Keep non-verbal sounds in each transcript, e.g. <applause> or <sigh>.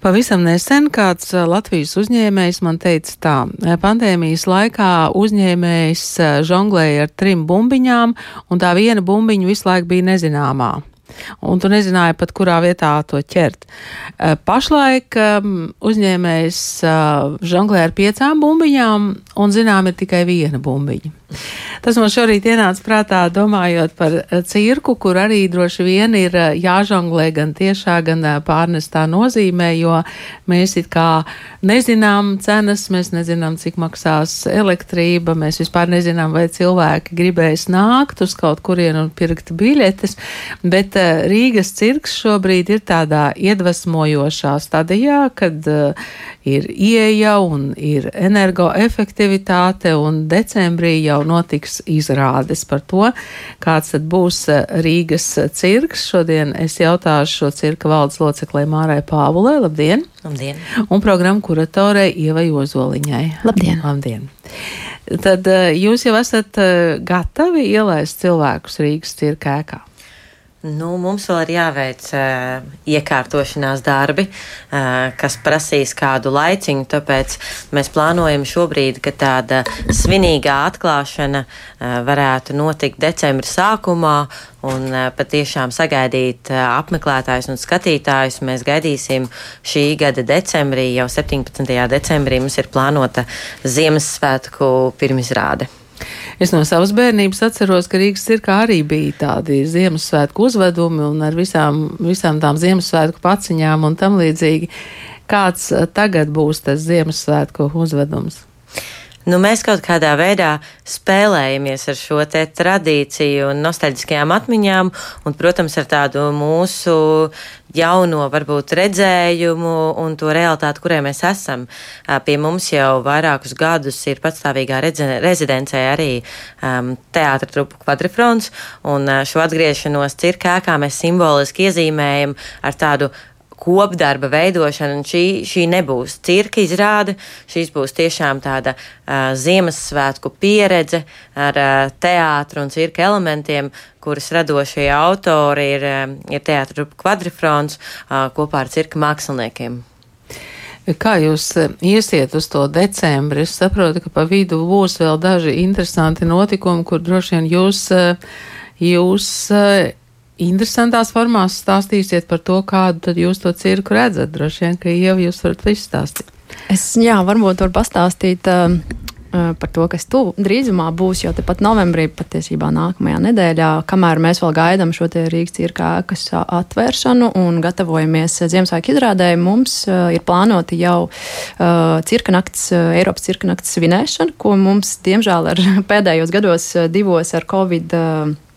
Pavisam nesen kāds Latvijas uzņēmējs man teica tā, pandēmijas laikā uzņēmējs žonglēja ar trim bumbiņām, un tā viena bumbiņa visu laiku bija nezināmā un tu nezināji pat, kurā vietā to ķert. Pašlaik uzņēmējs žonglē ar piecām bumbiņām, un zinām, ir tikai viena bumbiņa. Tas man šorīt ienāca prātā, domājot par eh, cirku, kur arī droši vien ir jāžonglē gan tiešā, gan pārnestā nozīmē, jo mēs it kā nezinām cenas, mēs nezinām, cik maksās elektrība, mēs vispār nezinām, vai cilvēki gribēs nākt uz kaut kurienu un pirkt biļetes, bet Rīgas cirks šobrīd ir tādā iedvesmojošā stadijā, kad ir ieeja un ir energoefektivitāte, un decembrī jau notiks izrādes par to, kāds tad būs uh, Rīgas cirks. Šodien es jautāšu šo cirka valdes loceklē Mārai Pāvulē. Labdien! Labdien! Un programmu kuratorei Ievai Ozoliņai. Labdien! Labdien. Tad uh, jūs jau esat gatavi ielaist cilvēkus Rīgas cirka ēkā? Nu, mums vēl ir jāveic uh, iekārtošanās darbi, uh, kas prasīs kādu laiciņu. Tāpēc mēs plānojam šobrīd, ka tāda svinīgā atklāšana uh, varētu notikt decembra sākumā. Un uh, patiešām sagaidīt uh, apmeklētājus un skatītājus mēs gaidīsim šī gada decembrī, jau 17. decembrī mums ir plānota Ziemassvētku pirmizrāde. Es no savas bērnības atceros, ka Rīgas cirkā arī bija tādi Ziemassvētku uzvedumi un ar visām, visām tām Ziemassvētku paciņām un tam līdzīgi. Kāds eh, tagad būs tas Ziemassvētku uzvedums? Nu, mēs kaut kādā veidā spēlējamies ar šo tradīciju un nostalģiskajām atmiņām, un, protams, ar tādu mūsu jauno, varbūt, redzējumu un to realitāti, kurai mēs esam. Pie mums jau vairākus gadus ir patstāvīgā rezidencē arī um, teātra trupu kvadrifrons, un šo atgriešanos cirkā, kā mēs simboliski iezīmējam ar tādu kopdarba veidošana, un šī, šī nebūs cirka izrāde, šīs būs tiešām tāda uh, Ziemassvētku pieredze ar uh, teātru un cirka elementiem, kuras radošie autori ir, uh, ir teātra kvadrifrons uh, kopā ar cirka māksliniekiem. Kā jūs iesiet uz to decembri? Es saprotu, ka pa vidu būs vēl daži interesanti notikumi, kur droši vien jūs, jūs interesantās formās stāstīsiet par to, kādu tad jūs to cirku redzat. Droši vien, ka jau jūs varat visu stāstīt. Es, jā, varbūt varu pastāstīt. Uh, par to, kas tuvu drīzumā būs jau tepat novembrī, patiesībā nākamajā nedēļā, kamēr mēs vēl gaidām šo Rīgas cirkā ēkas atvēršanu un gatavojamies Ziemassvētku izrādē, mums uh, ir plānota jau uh, cirka nakts, uh, Eiropas cirka nakts svinēšana, ko mums, diemžēl, ar <laughs> pēdējos gados divos ar Covid. Uh,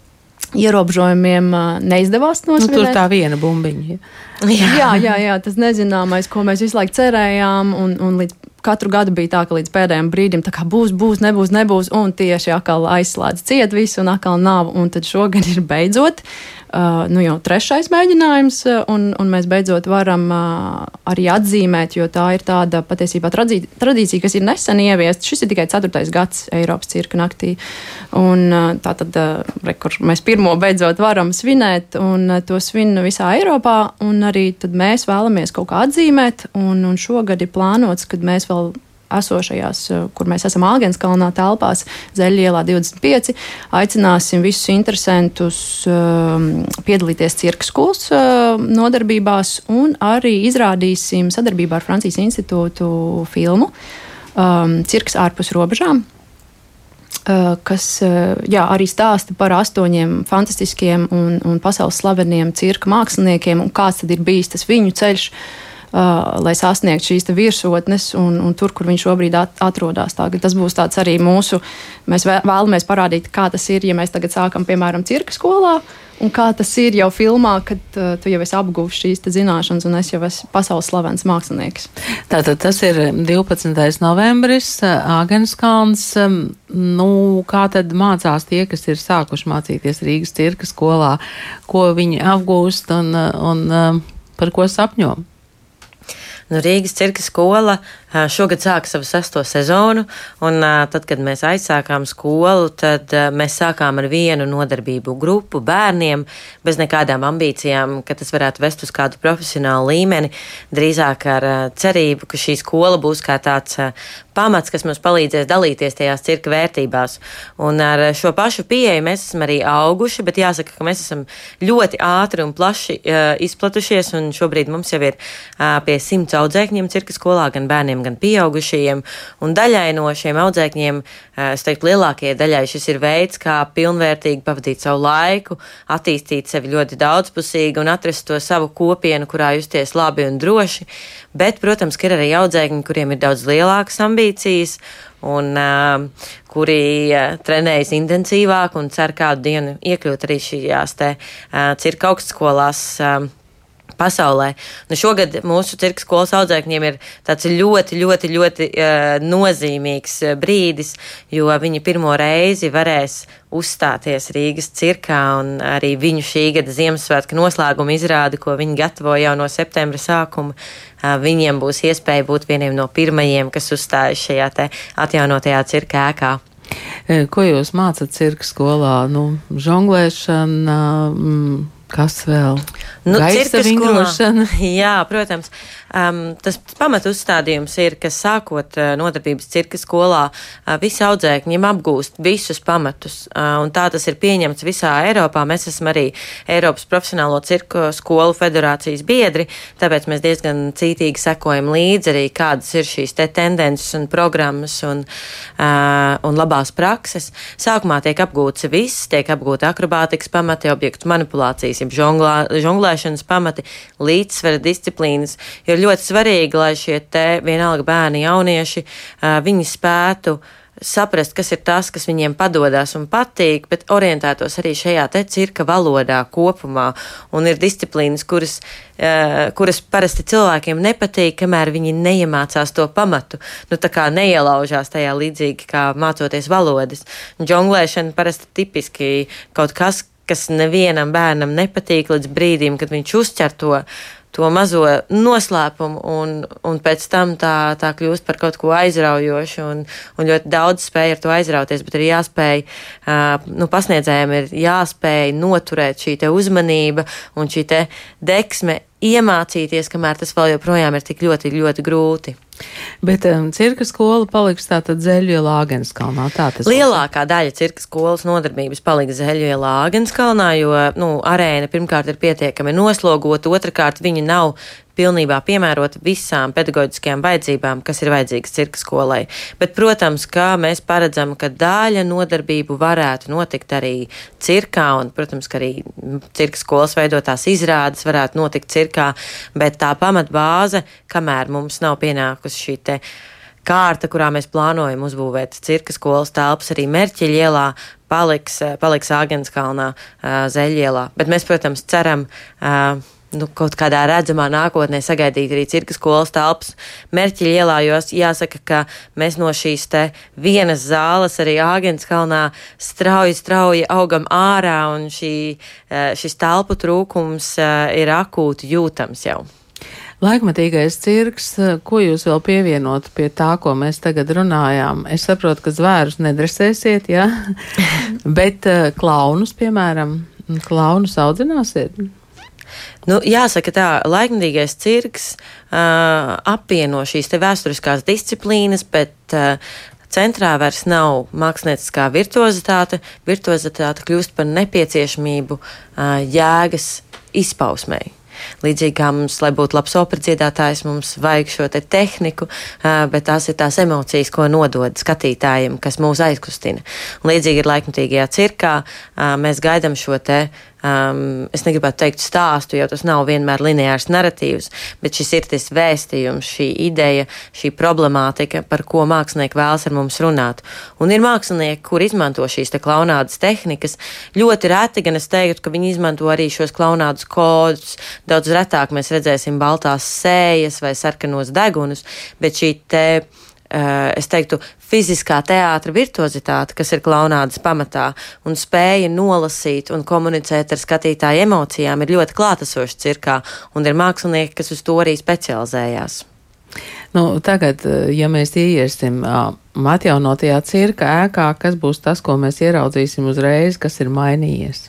ierobežojumiem neizdevās nosvinēt. Nu, tur tā viena bumbiņa. Jā. jā, jā, jā, tas nezināmais, ko mēs visu laiku cerējām, un, un līdz katru gadu bija tā, ka līdz pēdējiem brīdim būs, būs, nebūs, nebūs, un tieši atkal aizslēdz ciet visu, un atkal nav. Un tad šogad ir beidzot nu jau trešais mēģinājums, un, un mēs beidzot varam uh, arī atzīmēt, jo tā ir tāda patiesībā tradīcija, kas ir nesen ieviesta. Šis ir tikai ceturtais gads Eiropas cirka naktī. Un, tā tad re, mēs pirmo beidzot varam svinēt, un to svin visā Eiropā, un arī mēs vēlamies kaut kā atzīmēt, un, un šogad ir plānots, kad mēs vēl esošajās, eh, kur mēs esam Āgenskalnā telpās, Zeļielā 25. Aicināsim visus interesantus um, piedalīties cirka skolas uh, nodarbībās un arī izrādīsim sadarbībā ar Francijas institūtu filmu um, Cirks ārpus robežām. Uh, kas uh, jā, arī stāsta par astoņiem fantastiskiem un, un pasaules slaveniem cirka māksliniekiem un kāds ir bijis tas viņu ceļš uh, lai sasniegtu šīs virsotnes un, un tur, kur viņš šobrīd atrodas. Tas būs tāds arī mūsu, mēs vēlamies parādīt, kā tas ir, ja mēs tagad sākam, piemēram, cirka skolā. Un kā tas ir jau filmā, kad uh, tu jau esi apguvis šīs zināšanas, un es jau esmu pasaules slavens mākslinieks. Tātad tas ir 12. novembris, Āgenskalns. Um, nu, kā tad mācās tie, kas ir sākuši mācīties Rīgas cirka skolā, ko viņi apgūst un, un um, par ko sapņo? Nu, Rīgas cirka skola šogad sāka savu sesto sezonu, un tad, kad mēs aizsākām skolu, tad mēs sākām ar vienu nodarbību grupu bērniem, bez nekādām ambīcijām, ka tas varētu vest uz kādu profesionālu līmeni, drīzāk ar cerību, ka šī skola būs kā tāds pamats, kas mums palīdzēs dalīties tajās cirka vērtībās. Un ar šo pašu pieeju mēs esam arī auguši, bet jāsaka, ka mēs esam ļoti ātri un plaši uh, izplatušies, un šobrīd mums jau ir uh, pie simts audzēkņiem cirka skolā, gan bērniem, gan pieaugušajiem. Un daļai no šiem audzēkņiem, es teiktu, lielākajai daļai šis ir veids, kā pilnvērtīgi pavadīt savu laiku, attīstīt sevi ļoti daudzpusīgi un atrast to savu kopienu, kurā justies labi un droši. Bet, protams, ir arī audzēkņi, kuriem ir daudz lielākas ambīcijas un uh, kuri uh, trenējas intensīvāk un cer kādu dienu iekļūt arī šajās te uh, cirka augstskolās. Uh, pasaulē. Nu, šogad mūsu cirka skolas audzēkņiem ir tāds ļoti, ļoti, ļoti uh, nozīmīgs uh, brīdis, jo viņi pirmo reizi varēs uzstāties Rīgas cirkā un arī viņu šī gada Ziemassvētku noslēguma izrādi, ko viņi gatavo jau no septembra sākuma. Uh, viņiem būs iespēja būt vieniem no pirmajiem, kas uzstājas šajā atjaunotajā cirka ēkā. Ko jūs mācat cirka skolā? Nu, žonglēšana, mm, kas vēl? Nu, Gaisa vingrošana. <laughs> Jā, protams. Um, tas pamat uzstādījums ir, ka sākot uh, nodarbības cirka skolā, uh, visi audzēkņiem apgūst visus pamatus, uh, un tā tas ir pieņemts visā Eiropā. Mēs esam arī Eiropas profesionālo cirku skolu federācijas biedri, tāpēc mēs diezgan cītīgi sekojam līdzi arī, kādas ir šīs te tendences un programmas un, uh, un labās prakses. Sākumā tiek apgūts viss, tiek apgūta akrobātikas pamati, objektu manipulācijas, jeb žonglā, žonglēšanas pamati, līdzsvera disciplīnas. Jo ļoti svarīgi, lai šie te vienalga bērni, jaunieši, viņi spētu saprast, kas ir tas, kas viņiem padodas un patīk, bet orientētos arī šajā te cirka valodā kopumā. Un ir disciplīnas, kuras, kuras parasti cilvēkiem nepatīk, kamēr viņi neiemācās to pamatu. Nu, tā kā neielaužās tajā līdzīgi kā mācoties valodas. Džonglēšana parasti tipiski kaut kas, kas nevienam bērnam nepatīk līdz brīdim, kad viņš uzķer to to mazo noslēpumu, un, un pēc tam tā, tā kļūst par kaut ko aizraujošu, un, un ļoti daudz spēja ar to aizrauties, bet ir jāspēj, uh, nu, pasniedzējiem ir jāspēj noturēt šī te uzmanība un šī te deksme iemācīties, kamēr tas vēl joprojām ir tik ļoti, ļoti grūti. Bet um, cirka skola paliks tātad Zeļielā Āgenskalnā. Tā tas Lielākā daļa cirka skolas nodarbības paliks Zeļielā Āgenskalnā, jo, nu, arēna pirmkārt ir pietiekami noslogota, otrkārt viņa nav pilnībā piemērota visām pedagoģiskajām vajadzībām, kas ir vajadzīgas cirka skolai. Bet, protams, kā mēs paredzam, ka daļa nodarbību varētu notikt arī cirkā, un, protams, ka arī cirka skolas veidotās izrādes varētu notikt cirkā, bet tā pamatbāze, kamēr mums nav pienākusi šī te kārta, kurā mēs plānojam uzbūvēt cirka skolas telpas arī Merķiļa ielā, paliks, paliks Āgenskalnā, Zeļielā. Bet mēs, protams, ceram, nu, kaut kādā redzamā nākotnē sagaidīt arī cirka skolas telpas Merķiļa ielā, jo jāsaka, ka mēs no šīs te vienas zāles arī Āgenskalnā strauji, strauji augam ārā un šī, eh, šis telpu trūkums eh, ir akūti jūtams jau. Laikmatīgais cirks, eh, ko jūs vēl pievienot pie tā, ko mēs tagad runājām? Es saprotu, ka zvērus nedresēsiet, jā, ja? <laughs> bet klaunus, piemēram, klaunus audzināsiet? Nu, jāsaka, tā laikmatīgais cirks uh, apvieno šīs vēsturiskās disciplīnas, bet uh, centrā vairs nav mākslinieckā virtuozitāte. Virtuozitāte kļūst par nepieciešamību uh, jēgas izpausmei. Līdzīgi kā mums, lai būtu labs operas dziedātājs, mums vajag šo te tehniku, bet tās ir tās emocijas, ko nodod skatītājiem, kas mūs aizkustina. Līdzīgi ir laikmatīgajā cirkā, mēs gaidām šo te um, es negribētu teikt stāstu, jo tas nav vienmēr lineārs narratīvs, bet šis ir tas vēstījums, šī ideja, šī problemātika, par ko mākslinieki vēlas ar mums runāt. Un ir mākslinieki, kur izmanto šīs te klaunādas tehnikas. Ļoti reti gan es teiktu, ka viņi izmanto arī šos klaunādas kodus. Daudz retāk mēs redzēsim baltās sējas vai sarkanos degunus, bet šī te es teiktu, fiziskā teātra virtuozitāte, kas ir klaunādas pamatā, un spēja nolasīt un komunicēt ar skatītāju emocijām, ir ļoti klātesoša cirkā, un ir mākslinieki, kas uz to arī specializējās. Nu, tagad, ja mēs ieiesim atjaunotajā cirka ēkā, kas būs tas, ko mēs ieraudzīsim uzreiz, kas ir mainījies?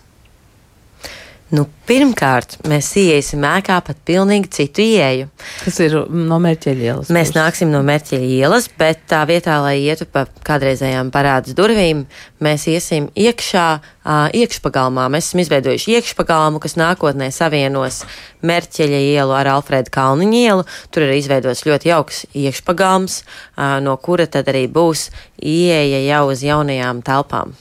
Nu, pirmkārt, mēs ieiesim ēkā pat pilnīgi citu ieeju. Tas ir no mērķeļa ielas. Mēs puses. nāksim no mērķeļa ielas, bet tā vietā, lai ietu pa kādreizējām parādas durvīm, mēs iesim iekšā, iekšpagalmā. Mēs esam izveidojuši iekšpagalmu, kas nākotnē savienos mērķeļa ielu ar Alfrēda Kalniņa ielu. Tur ir izveidots ļoti jauks iekšpagalms, no kura tad arī būs ieeja jau uz jaunajām telpām.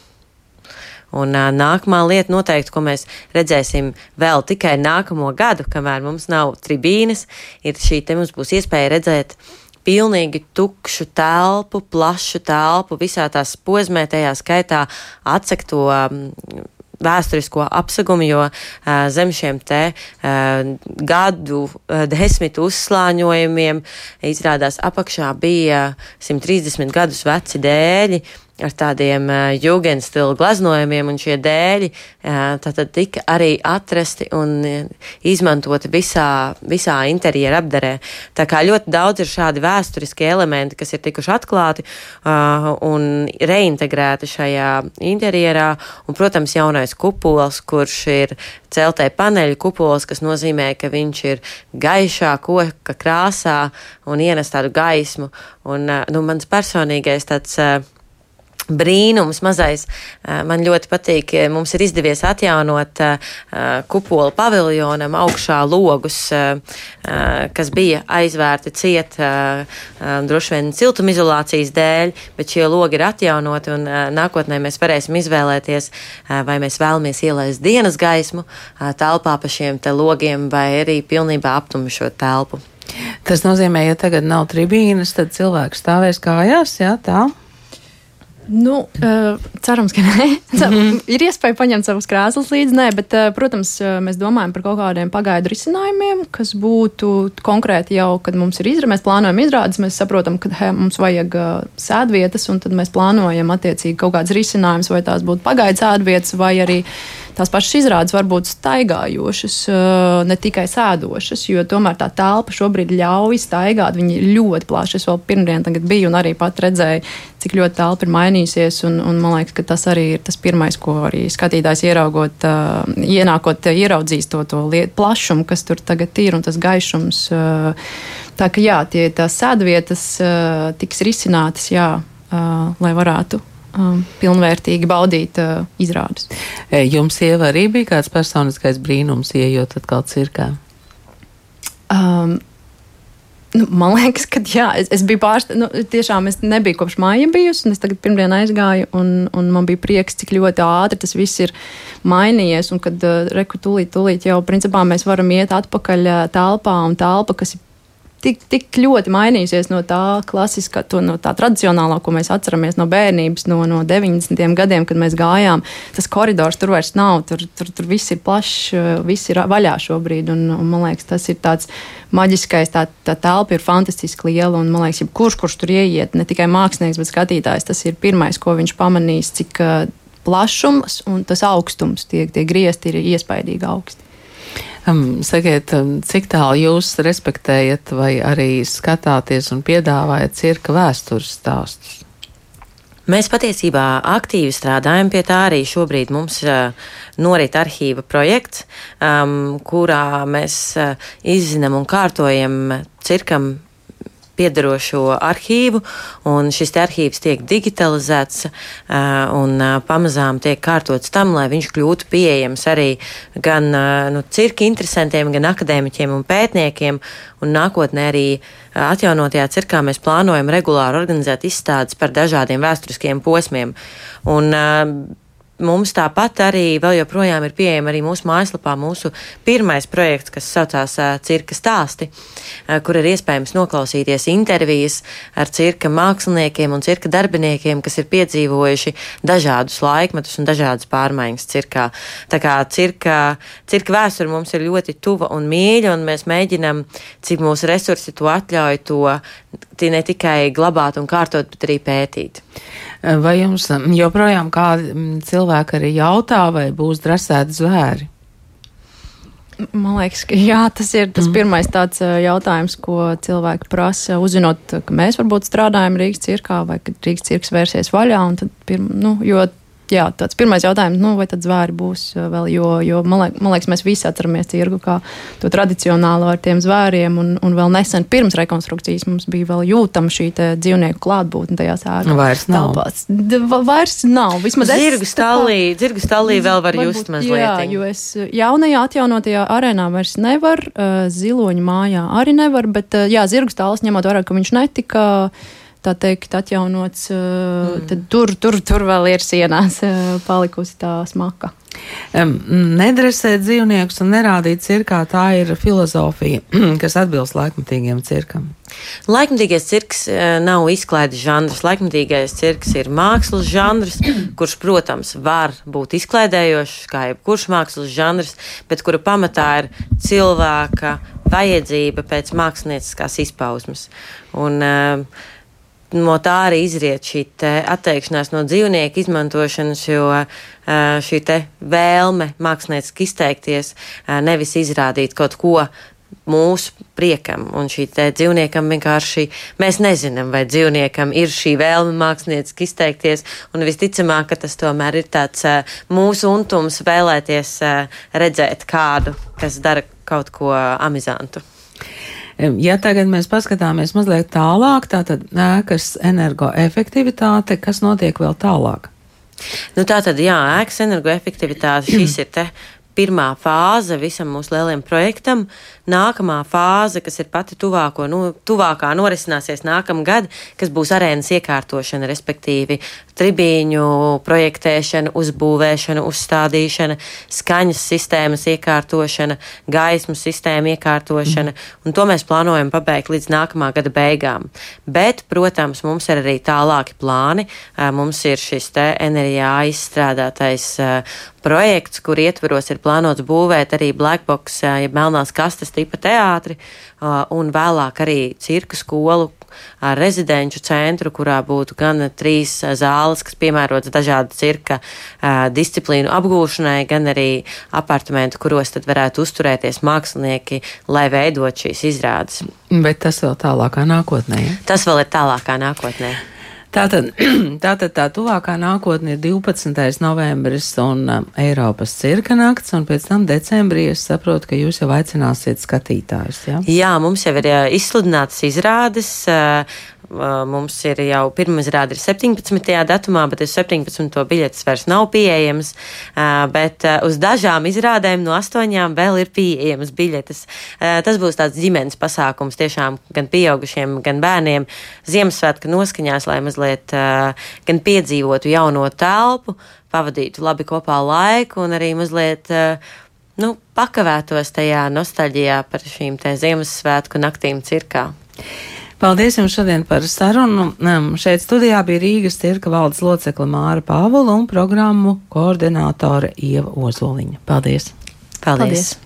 Un uh, nākamā lieta noteikti, ko mēs redzēsim vēl tikai nākamo gadu, kamēr mums nav tribīnes, ir šī te mums būs iespēja redzēt pilnīgi tukšu telpu, plašu telpu, visā tās posmē, tajā skaitā atsekto um, vēsturisko apsegumu, jo uh, zem šiem te uh, gadu uh, desmitu uzslāņojumiem izrādās apakšā bija 130 gadus veci dēļi, ar tādiem jūgenstilu glaznojumiem, un šie dēļi tātad tika arī atrasti un izmantoti visā, visā interjera apdarē. Tā kā ļoti daudz ir šādi vēsturiskie elementi, kas ir tikuši atklāti un reintegrēti šajā interjerā, un, protams, jaunais kupols, kurš ir celtai paneļu kupols, kas nozīmē, ka viņš ir gaišā koka krāsā un ienes tādu gaismu. Un, nu, mans personīgais tāds uh, brīnums mazais. Man ļoti patīk, mums ir izdevies atjaunot kupola paviljonam augšā logus, kas bija aizvērti ciet droši vien siltumizolācijas dēļ, bet šie logi ir atjaunoti un nākotnē mēs varēsim izvēlēties, vai mēs vēlamies ielaist dienas gaismu telpā pa šiem te logiem vai arī pilnībā aptumšot telpu. Tas nozīmē, ja tagad nav tribīnas, tad cilvēks stāvēs kājās, jā, tā? Nu, uh, cerams, ka nē. <laughs> Mm -hmm. ir iespēja paņemt savus krēslus līdzi, nē, bet, uh, protams, mēs domājam par kaut kādiem pagaidu risinājumiem, kas būtu konkrēti jau, kad mums ir izrādes, mēs plānojam izrādes, mēs saprotam, ka he, mums vajag uh, sēdvietas, un tad mēs plānojam attiecīgi kaut kādas risinājumus, vai tās būtu pagaidu sēdvietas, vai arī tās pašas izrādes var būt staigājošas, ne tikai sēdošas, jo tomēr tā telpa šobrīd ļauj staigāt. Viņi ir ļoti plaši. Es vēl pirmdien biju un arī pat redzēju, cik ļoti telpa ir mainījusies. Un, un man liekas, ka tas arī ir tas pirmais, ko arī skatītājs ieraugot, ienākot, ieraudzīs to, to lietu plašumu, kas tur tagad ir un tas gaišums. Tā ka jā, tie, tās sēdvietas tiks risinātas, jā, lai varētu um, pilnvērtīgi baudīt uh, izrādes. E, jums sieva arī bija kāds personiskais brīnums, ieejot atkal cirkā? Um, Nu, man liekas, ka jā, es, es biju pārsteigts. Nu, tiešām es nebiju kopš māja bijusi, un es tagad pirmdien aizgāju, un, un man bija prieks, cik ļoti ātri tas viss ir mainījies. Un kad uh, reku tūlīt, tūlīt jau principā mēs varam iet atpakaļ uh, telpā, un telpa, kas ir tik, tik ļoti mainījusies no tā klasiskā, to, no tā tradicionālā, ko mēs atceramies no bērnības, no, no 90. gadiem, kad mēs gājām. Tas koridors tur vairs nav, tur, tur, tur viss ir plašs, viss ir vaļā šobrīd. Un, un, man liekas, tas ir tāds maģiskais, tā, tā telpa ir fantastiski liela. Un, man liekas, kurš, kurš tur ieiet, ne tikai mākslinieks, bet skatītājs, tas ir pirmais, ko viņš pamanīs, cik plašums un tas augstums, tie, tie griezti ir iespaidīgi augsti. Sakiet, um, cik tālu jūs respektējat vai arī skatāties un piedāvājat cirka vēstures stāstus? Mēs patiesībā aktīvi strādājam pie tā arī šobrīd. Mums uh, norit arhīva projekts, um, kurā mēs uh, izzinām un kārtojam cirkam piedarošo arhīvu, un šis arhīvs tiek digitalizēts un pamazām tiek kārtots tam, lai viņš kļūtu pieejams arī gan nu, cirka interesantiem, gan akadēmiķiem un pētniekiem. Un nākotnē arī atjaunotajā cirkā mēs plānojam regulāri organizēt izstādes par dažādiem vēsturiskiem posmiem. Un, Mums tāpat arī vēl joprojām ir pieejama arī mūsu mājaslapā mūsu pirmais projekts, kas saucās Cirka stāsti, kur ir iespējams noklausīties intervijas ar cirka māksliniekiem un cirka darbiniekiem, kas ir piedzīvojuši dažādus laikmetus un dažādas pārmaiņas cirkā. Tā kā cirka, cirka vēsture mums ir ļoti tuva un mīļa, un mēs mēģinam, cik mūsu resursi to atļauj, to ne tikai glabāt un kārtot, bet arī pētīt. Vai jums joprojām kādi cilvēki arī jautā, vai būs drasēti zvēri? Man liekas, ka jā, tas ir tas mm. pirmais tāds jautājums, ko cilvēki prasa, uzzinot, ka mēs varbūt strādājam Rīgas cirkā vai ka Rīgas cirks vērsies vaļā. Tad, pirm, nu, jo jā, tāds pirmais jautājums, nu, vai tad zvēri būs uh, vēl, jo, jo man, liek, man liekas, mēs visi atceramies tirgu kā to tradicionālo ar tiem zvēriem, un, un vēl nesen pirms rekonstrukcijas mums bija vēl jūtama šī dzīvnieku klātbūtne tajās ēkās. Vairs nav. D vairs nav. Vismaz zirgu stālī, zirgu stālī vēl var just mazliet. Jā, jo es jaunajā atjaunotajā arēnā vairs nevar, uh, ziloņu mājā arī nevar, bet uh, jā, zirgu stāls ņemot vērā, ka viņš netika. Uh, tā teikt, atjaunots, mm. tad tur, tur, tur vēl ir sienās palikusi tā smaka. Nedresēt dzīvniekus un nerādīt cirkā, tā ir filozofija, <clears throat> kas atbilst laikmatīgiem cirkam. Laikmatīgais cirks nav izklaides žanrs. Laikmatīgais cirks ir mākslas žanrs, <clears throat> kurš, protams, var būt izklaidējošs, kā jebkurš mākslas žanrs, bet kura pamatā ir cilvēka vajadzība pēc mākslinieckās izpausmes. Un, uh, no tā arī izriet šī atteikšanās no dzīvnieku izmantošanas, jo šī vēlme mākslinieciski izteikties, nevis izrādīt kaut ko mūsu priekam. Un šī dzīvniekam vienkārši mēs nezinām, vai dzīvniekam ir šī vēlme mākslinieciski izteikties. Un visticamāk, ka tas tomēr ir tāds mūsu untums vēlēties redzēt kādu, kas dara kaut ko amizantu. Ja tagad mēs paskatāmies mazliet tālāk, tātad ēkas energoefektivitāte, kas notiek vēl tālāk? Nu, tā tad, jā, ēkas energoefektivitāte, <clears throat> šis ir te pirmā fāze visam mūsu lielajam projektam. Nākamā fāze, kas ir pati tuvāko, nu, tuvākā, norisināsies nākamgad, kas būs arēnas iekārtošana, respektīvi tribīņu projektēšana, uzbūvēšana, uzstādīšana, skaņas sistēmas iekārtošana, gaismu sistēmu iekārtošana, un to mēs plānojam pabeigt līdz nākamā gada beigām. Bet, protams, mums ir arī tālāki plāni. Mums ir šis te enerģijā izstrādātais projekts, kur ietveros ir plānots būvēt arī Blackbox, ja melnās kastes tipa teātri, un vēlāk arī cirka skolu ar rezidenču centru, kurā būtu gan trīs zāles, kas piemērotas dažādu cirka disciplīnu apgūšanai, gan arī apartamentu, kuros tad varētu uzturēties mākslinieki, lai veidot šīs izrādes. Bet tas vēl tālākā nākotnē. Ja? Tas vēl ir tālākā nākotnē. Tātad, <clears throat> tātad tā tuvākā nākotne ir 12. novembris un uh, Eiropas cirka nakts, un pēc tam decembrī es saprotu, ka jūs jau aicināsiet skatītājus. Ja? Jā, mums jau ir uh, izsludinātas izrādes. Mums ir jau pirmā izrāde 17. datumā, bet uz 17. biļetes vairs nav pieejamas. Bet uz dažām izrādēm no astoņām vēl ir pieejamas biļetes. Tas būs tāds ģimenes pasākums tiešām gan pieaugušiem, gan bērniem. Ziemassvētka noskaņās, lai mazliet gan piedzīvotu jauno telpu, pavadītu labi kopā laiku un arī mazliet nu, pakavētos tajā nostalģijā par šīm Ziemassvētku naktīm cirkā. Paldies jums šodien par sarunu. Šeit studijā bija Rīgas cirka valdes locekla Māra Pāvula un programmu koordinātore Ieva Ozoliņa. Paldies! Paldies! Paldies.